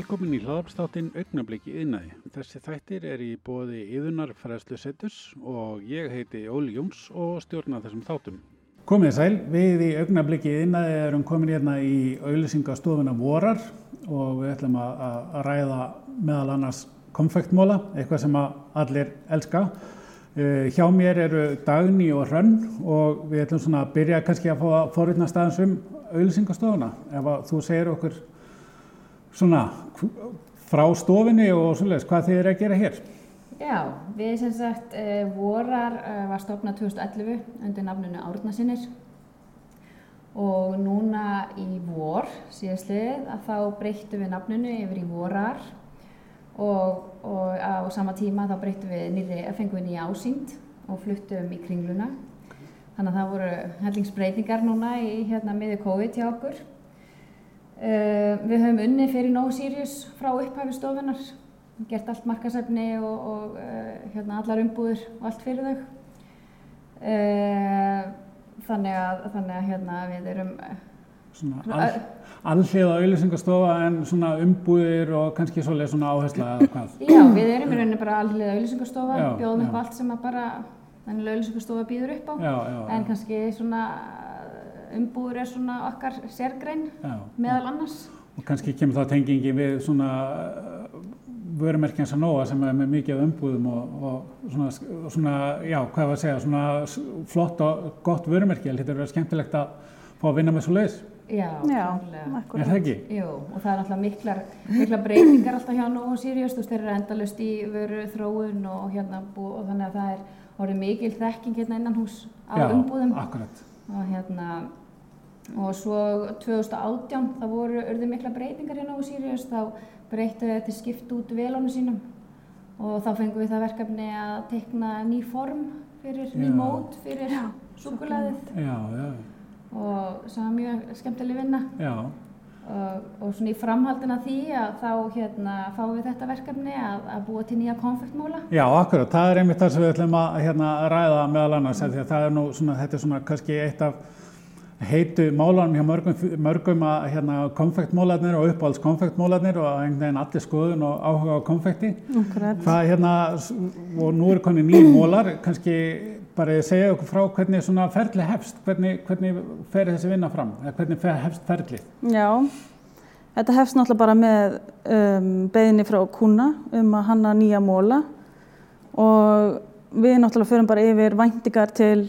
Velkomin í hlaðarpstáttinn Augnabliki yðnaði. Þessi þættir er í bóði yðunar fræðslu setus og ég heiti Óli Jóns og stjórna þessum þáttum. Komið sæl, við í Augnabliki yðnaði erum komin hérna í auðlýsingastofuna vorar og við ætlum að, að ræða meðal annars konfektmóla, eitthvað sem allir elska. Uh, hjá mér eru Dagni og Hrönn og við ætlum svona að byrja kannski að fá að forutna staðins um auðlýsingastofuna. Ef þú segir okkur svona frá stofinni og svoleiðis, hvað þið eru að gera hér? Já, við sem sagt uh, vorar uh, var stofnað 2011 undir nafnunu Árnasinnir og núna í vor síðastlið að þá breyttum við nafnunu yfir í vorar. Og, og á sama tíma þá breyttum við nýri, fengum við nýja ásýnd og fluttum í kringluna. Þannig að það voru hellingsbreytingar núna í hérna miður COVID hjá okkur við höfum unni fyrir No Sirius frá upphafi stofunar, gert allt markasefni og, og uh, hérna, allar umbúður og allt fyrir þau. Uh, þannig að, þannig að hérna, við erum... Svona all, allhliða auðlýsingastofa en svona umbúðir og kannski svolítið svona áhersla eða hvað? Já, við erum í rauninni bara allhliða auðlýsingastofa, bjóðum upp allt sem að bara auðlýsingastofa býður upp á, já, já, en kannski svona umbúður er svona okkar sérgrein já, meðal annars. Og kannski kemur þá tengingi við svona vörumerkjan Sanóa sem er með mikið umbúðum og, og svona, svona, já, hvað var að segja, svona flott og gott vörumerki. Þetta er verið skemmtilegt að fá að vinna með svo leiðis. Já, já er það ekki? Jú, og það er náttúrulega miklar, miklar breytingar alltaf hjá Nóa Sirius, þú veist, þeir eru endalust í vöru þróun og hérna bú, og þannig að það er orðið mikil þekking hérna innan hús á já, umbúðum. Já, akkurat. Og hérna, og svo 2018 það voru örðu mikla breytingar hérna á Sirius þá breyttu við til skipt út velónu sínum. Og þá fengum við það verkefni að tekna ný form fyrir ný mót fyrir súkulæðið já, já. og það var mjög skemmtileg vinna. Og, og svona í framhaldina því að þá hérna fáum við þetta verkefni að, að búa til nýja konfektmóla. Já, akkurat, það er einmitt það sem við ætlum að hérna, ræða meðal annars, því að það er nú svona, þetta er svona kannski eitt af heitu málanum hjá mörgum, mörgum að hérna, konfektmólarnir og uppáhalds konfektmólarnir og einhvern veginn allir skoðun og áhuga á konfekti. Hvað hérna, og nú er koni nýjum mólar, kannski bara ég segja okkur frá hvernig svona ferli hefst, hvernig, hvernig fer þessi vinna fram, hvernig hefst ferli? Já, þetta hefst náttúrulega bara með um, beðinni frá kuna um að hanna nýja móla og við náttúrulega förum bara yfir væntingar til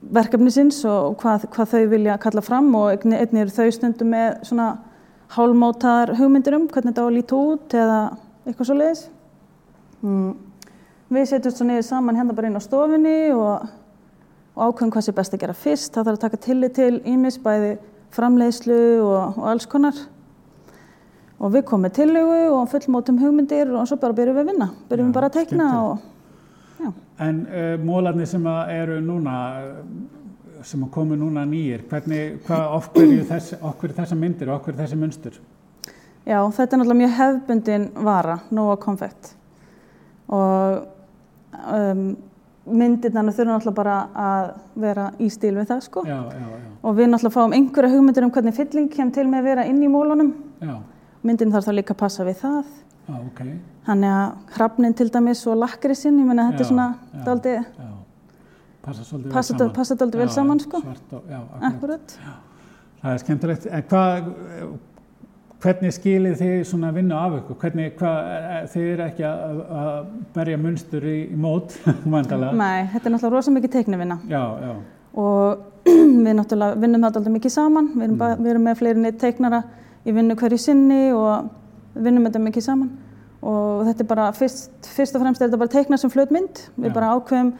verkefnisins og hvað, hvað þau vilja kalla fram og einnig, einnig eru þau stundum með svona hálmótaðar hugmyndir um hvernig þetta á að líta út eða eitthvað svo leiðis. Mm. Við setjum svo niður saman hérna bara inn á stofinni og, og ákveðum hvað sé best að gera fyrst. Það þarf að taka tillit til ímis, bæði framleiðslu og, og alls konar. Og við komum með tillögu og fullmótum hugmyndir og svo bara byrjum við að vinna. Byrjum við bara að teikna og Já. En uh, mólarnir sem eru núna, sem komu núna nýjir, hvernig, hvað okkur þess, þessa myndir og okkur þessi munstur? Já, þetta er náttúrulega mjög hefbundin vara, Nova Confect. Og um, myndirna þurfa náttúrulega bara að vera í stíl við það, sko. Já, já, já. Og við náttúrulega fáum einhverja hugmyndir um hvernig fylling kem til með að vera inn í mólunum. Já. Myndin þarf þá líka að passa við það. Ah, okay. Þannig að hrafnin til dæmis og lakrisinn, ég menna þetta er svona daldi, passa daldi vel saman sko. Svart og, já, akkurat. Já. Það er skemmtilegt. En hvað, hvernig skilir þið svona vinnu af ykkur? Hvernig, hvað, þið eru ekki að, að berja munstur í, í mót, vandalega? Nei, þetta er náttúrulega rosa mikið teiknivinna. Já, já. Og við náttúrulega vinnum þetta alltaf mikið saman. Við erum, mm. bara, við erum með fleiri neitt teiknara í vinnu hverju sinni og við vinnum þetta mikið saman. Og þetta er bara, fyrst, fyrst og fremst er þetta bara teikna sem flöt mynd, við Já. bara ákveðum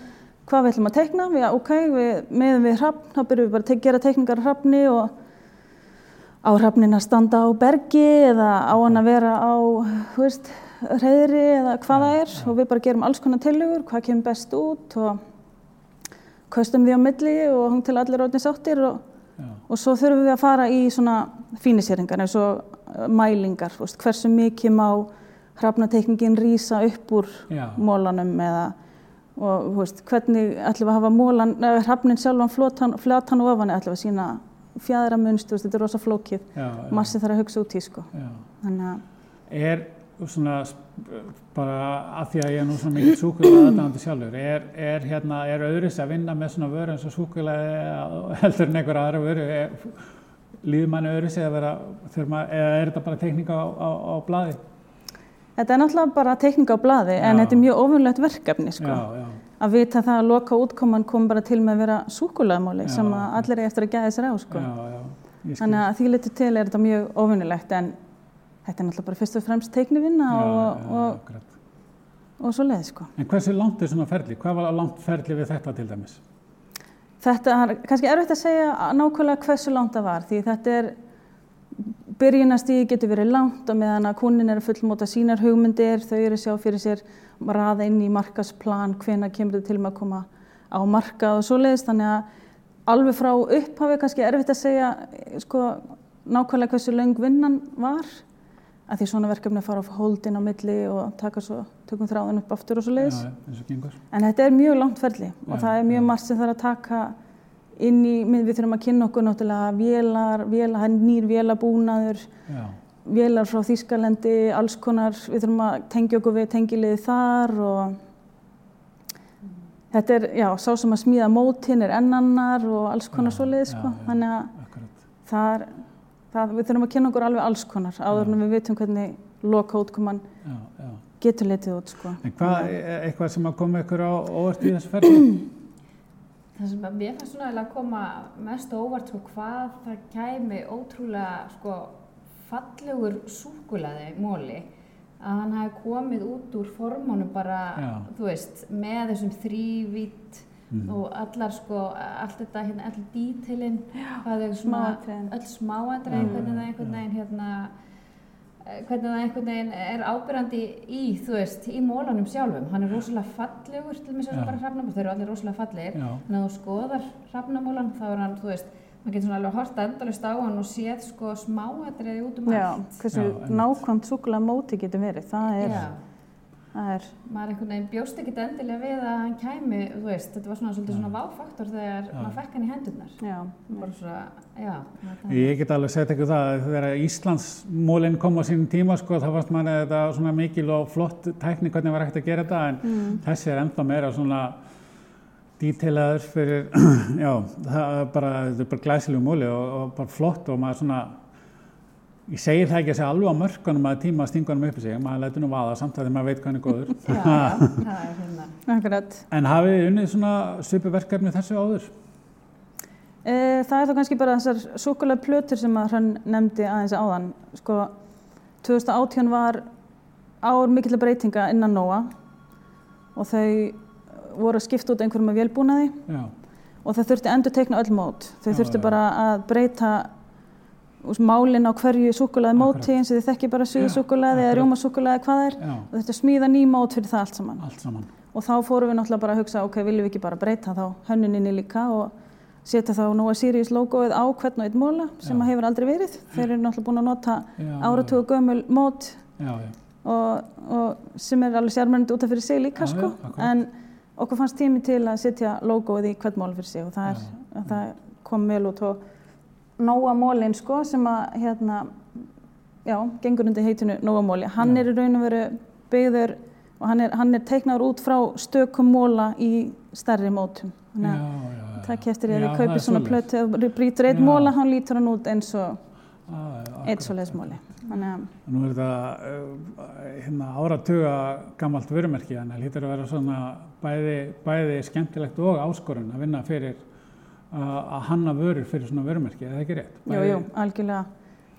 hvað við ætlum að teikna, við, ok, við meðum við hrafn, þá byrjum við bara að gera teikningar á hrafni og á hrafnin að standa á bergi eða á hann að vera á, hú veist, reyðri eða hvað það er. og við bara gerum alls konar tillögur, hvað kemur best út og kaustum því á milli og hong til allir rótni sáttir og, og svo þurfum við að fara í svona fíniseringar eins og mælingar, veist, hversu mikið má hrafnateikningin rýsa upp úr Já. mólanum eða og veist, hvernig ætlum við að hafa mólan, hrafnin sjálfan flatan, flatan og ofan ætlum við að sína fjæðra munst, þetta er rosa flókið, massi þarf að hugsa út í sko. Já. Er svona bara að því að ég er nú svona mikið súkulega aðdæmandi sjálfur, er, er hérna, er öðris að vinna með svona vöru eins og súkulega heldur en einhver aðra vöru, er, líður manni öðris eða vera, þurfa maður, eða er þetta bara tekníka á, á, á blaði? Þetta er náttúrulega bara tekning á blaði en Já. þetta er mjög ofunlegt verkefni sko. Já, já, Að vita það að loka útkoman kom bara til með að vera súkulegamáli sem að allir er eftir að gæða sér á sko. Þannig að því litur til er þetta mjög ofunlegt en þetta er náttúrulega bara fyrst og fremst teiknivinna Já, og, og, akkurat. og svo leið sko. En hversu langt er svona ferli? Hvað var langt ferli við þetta til dæmis? Þetta er kannski erfitt að segja nákvæmlega hversu langt það var því þetta er byrjunastíði getur verið langt og meðan að kunnin er að fullmóta sínar hugmyndir, þau eru að sjá fyrir sér raða inn í markasplan, hvena kemur þetta til með að koma á markað og svo leiðist þannig að alveg frá upphafi kannski erfitt að segja sko, nákvæmlega hversu löng vinnan var að því svona verkefni fara á hóldin á milli og taka svo, tökum þráðin upp aftur og svo leiðis. Já, gengur. En þetta er mjög langt ferli og Já, það er mjög já. margt sem þarf að taka inn í, við þurfum að kynna okkur náttúrulega vélar, vélar, það er nýr vélabúnaður, Já, vélar frá Þýskalendi, alls konar, við þurfum að tengja okkur við tengiliði þar og þetta er, já, sá sem að smíða mótin er ennannar og alls konar Já, svoleið, já, sko, já. þannig að akkurat. það er, það, við þurfum að kynna okkur alveg alls konar áður en við vitum hvernig loka útkoman Já, já. getur litið út, sko. En hvað, er eitthvað sem að koma ykkur á óvart í þessu ferli? Það sem að mér fannst svona að koma mest á óvart sko hvað það kæmi ótrúlega sko fallegur súkulaði móli að hann hafi komið út úr formunum bara, Já. þú veist, með þessum þrývít Mhm. og allar sko, allt þetta hérna, allir dítilinn, hvað svona, Smáatriðin. öll smáatriðin, hvernig það einhvern veginn hérna, eh, hvernig það einhvern veginn er ábyrjandi í, þú veist, í mólanum sjálfum. Hann er rosalega fallegur, til mér sem bara hrafnamól, þeir eru allir rosalega fallegir. Já, Þannig að þú skoðar hrafnamólan, þá er hann, þú veist, maður getur svona alveg að horta endalist á hann og séð sko smáatriði út um allt. hversu Já, einmitt. nákvæmt súkulega móti getur verið, það er, Já. Það er, Maður einhvern veginn bjóst ekkert endilega við að hann kæmi, þú veist, þetta var svona svolítið svona váfaktor þegar Já. maður fekk hann í hendurnar. já, Bara svona, já. þetta- ég get alveg sett ykkur það að þegar Íslandsmólinn kom á sínum tíma sko þá varst manni þetta svona mikil og flott tækni hvernig var hægt að gera þetta en Mm. þessi er ennþá meira svona dítelaður fyrir, já, það er bara, þetta er bara glæsilegu móli og, og bara flott og maður svona, ég segir það ekki að segja alveg á mörkunum að tíma að stinga honum upp í sig, maður lætur nú vaða samt að því maður veit hvað hann er góður. Já, já, það er hérna. akkurat. En hafið þið unnið svona svipu verkefni þessu áður? E, það er þá kannski bara þessar súkulega plötur sem að hann nefndi aðeins áðan. Sko, 2018 var ár mikill breytinga innan NOA og þau voru að skipta út einhverjum að vélbúnaði Já, og það þurfti endur teikna öll mót. Þau Já, þurfti já. bara að breyta úst, málin á hverju súkulaði móti eins og þið þekki bara suðu Já, súkulaði eða akkurat. rjóma súkulaði hvað er já, og þetta smíða ný mót fyrir það allt saman. allt saman. Og þá fórum við náttúrulega bara að hugsa, ok, viljum við ekki bara breyta þá hönnuninni líka og setja þá Nóa Sirius logoið á hvern og einn móla sem Já. hefur aldrei verið. Þeir eru náttúrulega búin að nota Já, áratuga gömul mót Já, já, og, og sem er alveg sérmennandi út af fyrir sig líka Já, sko. já, akkurat. en okkur fannst tími til að setja logoið í hvern mól fyrir sig og það, er, það kom vel út og Nóa mólin sko sem að hérna, já, gengur undir heitinu Nóa móli. Hann Já. er í raun og veru byggður og hann er, hann er teiknaður út frá stökum móla í stærri mótum. Þannig að já, það keftir ég að það kaupir er svona plötu og brýtur einn móla, hann lítur hann út eins og Já, já, einn akkurat, svoleiðis móli. Þannig að Nú er þetta uh, hérna, áratuga gammalt vörumerki þannig að hlýtur að vera svona bæði, bæði skemmtilegt og áskorun að vinna fyrir að hanna vörur fyrir svona vörumerki, er það ekki rétt? Jú, jú, algjörlega.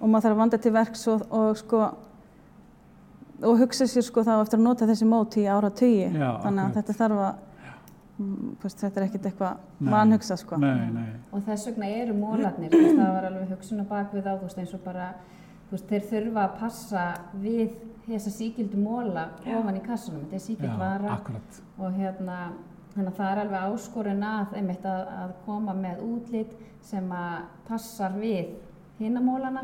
Og maður þarf að vanda til verks og, og sko og hugsa sér sko þá eftir að nota þessi mót í ára tugi. Þannig að þetta þarf að, mm, hvist, þetta er ekkert eitthvað vanhugsa sko. Nei, nei, Og þess vegna eru mólarnir, það var alveg hugsun á bakvið á, þú veist, eins og bara, þú veist, þeir þurfa að passa við þessa síkildu móla ofan í kassunum, þetta er síkild já, vara akkurat. og hérna, þannig að það er alveg áskorun að, einmitt að, að koma með útlit sem að passar við hinamólana,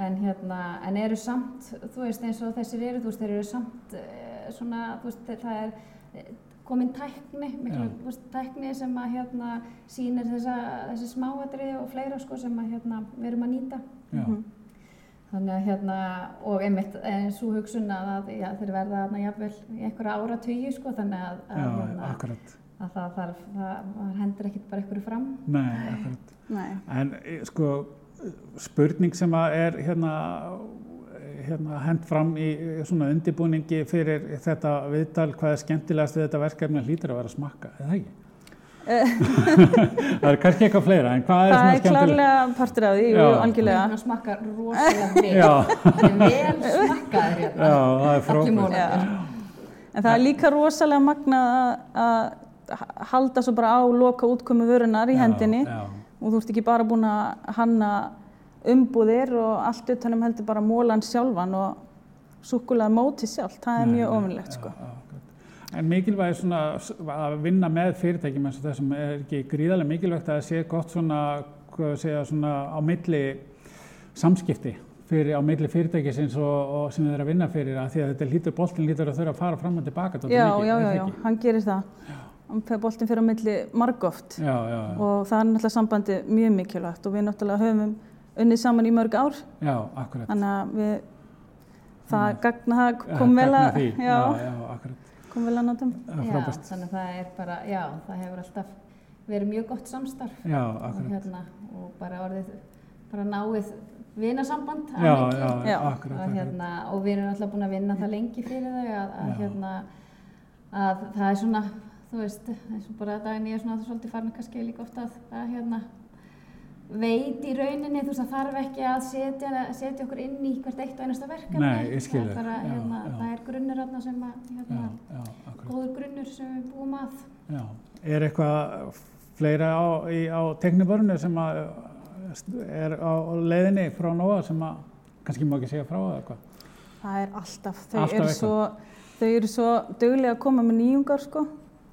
en hérna, en eru samt, þú veist, eins og þessir eru, þú veist, þeir eru samt eh, svona, þú veist, það er eh, komin tækni, miklu, þú veist, tækni sem að hérna sýnir þessa, þessi smáatriði og fleira sko sem að hérna við erum að nýta. Já, Mhm. Þannig að hérna, og einmitt eins og hugsun að, að já, þeir verða þarna jafnvel í einhverja ára tugi sko, þannig að, að, Já, hérna, akkurat. að það þarf, það, það hendur ekkert bara einhverju fram. Nei, akkurat. Nei. En eh, sko, spurning sem að er hérna, hérna hend fram í eh, svona undibúningi fyrir þetta viðtal, hvað er skemmtilegast við þetta verkefni hlýtur að vera að smakka, eða ekki? Það er kannski eitthvað fleira, en hvað er Það svona er skemmtilegt? klárlega partur af því, jú, Já. algjörlega. Það smakka rosalega vel. Já, Það er vel smakkaður hérna. já, það er mólarnir. En það er líka rosalega magnað að- að halda svo bara á loka útkomu vörunar í Já, hendinni Já, og þú ert ekki bara búin að hanna umbúðir og allt utanum heldur bara mólan sjálfan og súkulega móti sjálf, það er mjög ofinlegt sko. já. En mikilvæg svona s- að vinna með fyrirtækjum eins og þessum er ekki gríðarlega mikilvægt að það sé gott svona, hvað segja, svona á milli samskipti fyrir á milli fyrirtækisins og, og sem þið er að vinna fyrir að því að þetta lítur, boltin lítur að þurfa að fara fram og tilbaka Já, já, er já, það já, hann gerir það. Boltin fyrir á milli margóft og það er náttúrulega sambandi mjög mikilvægt og við náttúrulega höfum unnið saman í mörg ár. Já, akkurat. þannig að við það gagna það kom vel að já, já, akkurat. Kom vel að notum Það er Já, frábært. þannig að það er bara, já, það hefur alltaf verið mjög gott samstarf Já, og, akkurat. hérna, og bara orðið, bara náið vinasamband Já, já, Já. akkurat, og, hérna, og við erum alltaf búin að vinna það lengi fyrir þau að, að, hérna, að það er svona, þú veist, eins og bara daginn ég er svona svolítið farin kannski líka ofta að, að hérna, veit í rauninni, þú veist, það þarf ekki að setja, setja okkur inn í hvert eitt og einasta verkefni. Nei, ég skil það er, Já, hérna, já. það er grunnur þarna sem að, Já, hérna, já, akkurat. góður grunnur sem við búum að. Já, er eitthvað fleira á, í, á tekniborinu sem að er á leiðinni frá Nóa sem að kannski má ekki segja frá eða eitthvað? það er alltaf, þau Alltaf eru eitthvað. svo þau eru svo duglega að koma með nýjungar sko,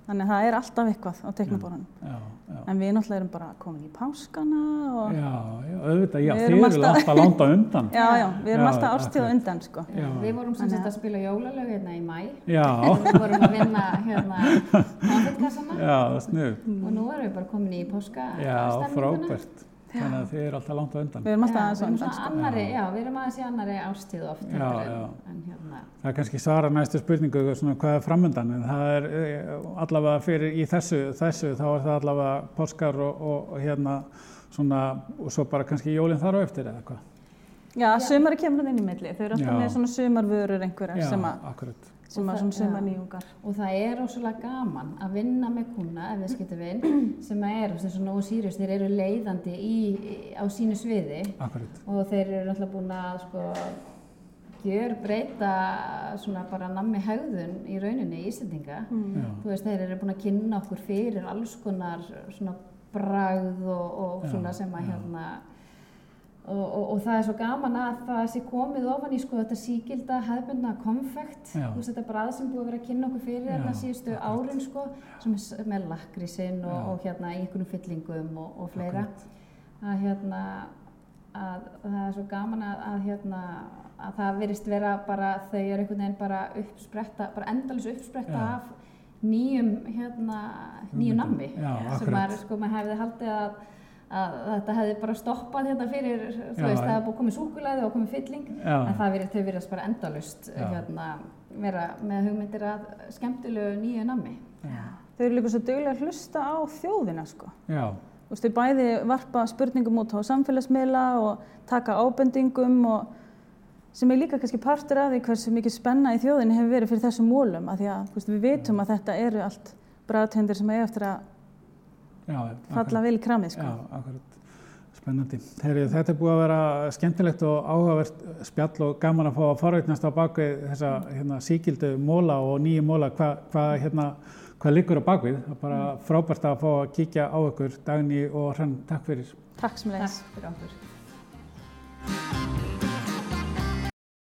þannig að það er alltaf eitthvað á teiknaborðanum, Já, já. en við náttúrulega erum bara komin í páskana og Já, já, auðvitað, já, Við þið erum eru alltaf- alltaf langt á undan. já, já, við erum Já, alltaf árstíð á undan sko. Já. Við vorum sem sagt að- spila jólalög hérna í mæ Já, við vorum að vinna hérna konfettkassana já, snið. og nú erum við bara komin í páska Já, frábært. Þannig að þið eru alltaf langt á undan. við erum alltaf Já, aðeins á undan sko. annari, já, við erum aðeins í annari árstíð oft Já, já. en hérna Það er kannski svara næstu spurningu svona, hvað er framöndan en það er eh, allavega fyrir í þessu, þessu þá er það allavega páskar og, og, og hérna svona og svo bara kannski jólinn þar á eftir eða hvað. já, sumari kemur hann inn í milli þau eru alltaf Já. með svona sumarvörur einhverjar Já, sem að, akkurat. Sem Og að svona já. sumar nýjungar og það er ósvölega gaman að vinna með kuna ef við skiptum vinn sem að er, þess að Nóa Sirius, þeir eru leiðandi í, á sínu sviði Akkurat. og þeir eru náttúrulega búin að sko gjör breyta svona bara nammi hegðun í rauninni í Íslandinga Já. þú veist, þeir eru búin að kynna okkur fyrir alls konar svona bragð og, og Já, svona sem að já. hérna og, og, og það er svo gaman að það sé komið ofan í sko þetta síkilda hefðbundna konfekt, þú veist þetta bragð sem búið að vera að kynna okkur fyrir hérna Já, síðustu árin sko sem er með lakrísinn og, og hérna í einhvernum fyllingum og, og fleira. Að hérna að það er svo gaman að, að hérna að það verist vera bara þau eru einhvern veginn bara uppspretta bara endalins uppspretta Já. af nýjum hérna nýju nammi. Sem maður sko maður hefði haldið að, að þetta hefði bara stoppað hérna fyrir þú Já, veist það hefði búið komið súkulæði og komið fylling Já. en það verið, þau verið bara endalust hérna vera með hugmyndir að skemmtilegu nýju nammi Já. þau eru líka svo duglega að hlusta á þjóðina sko Já. Þú veist, þau bæði varpa spurningum út á samfélagsmiðla og taka ábendingum og sem er líka kannski partur af því hversu mikið spenna í þjóðinni hefur verið fyrir þessum mólum af því að veist, við vitum að þetta eru allt bræðtendur sem eiga eftir að Já, falla vel í kramið sko. Já, akkurat. Spennandi. Heyri, þetta er búið að vera skemmtilegt og áhugavert spjall og gaman að fá að forveitnast á bakvið þessa hérna, síkildu móla og nýju móla. Hvað hva, hérna, hva liggur á bakvið? Það er bara frábært að fá að kíkja á ykkur Dagný og Hrann. Takk fyrir. Takk sem leiðis. Takk fyrir okkur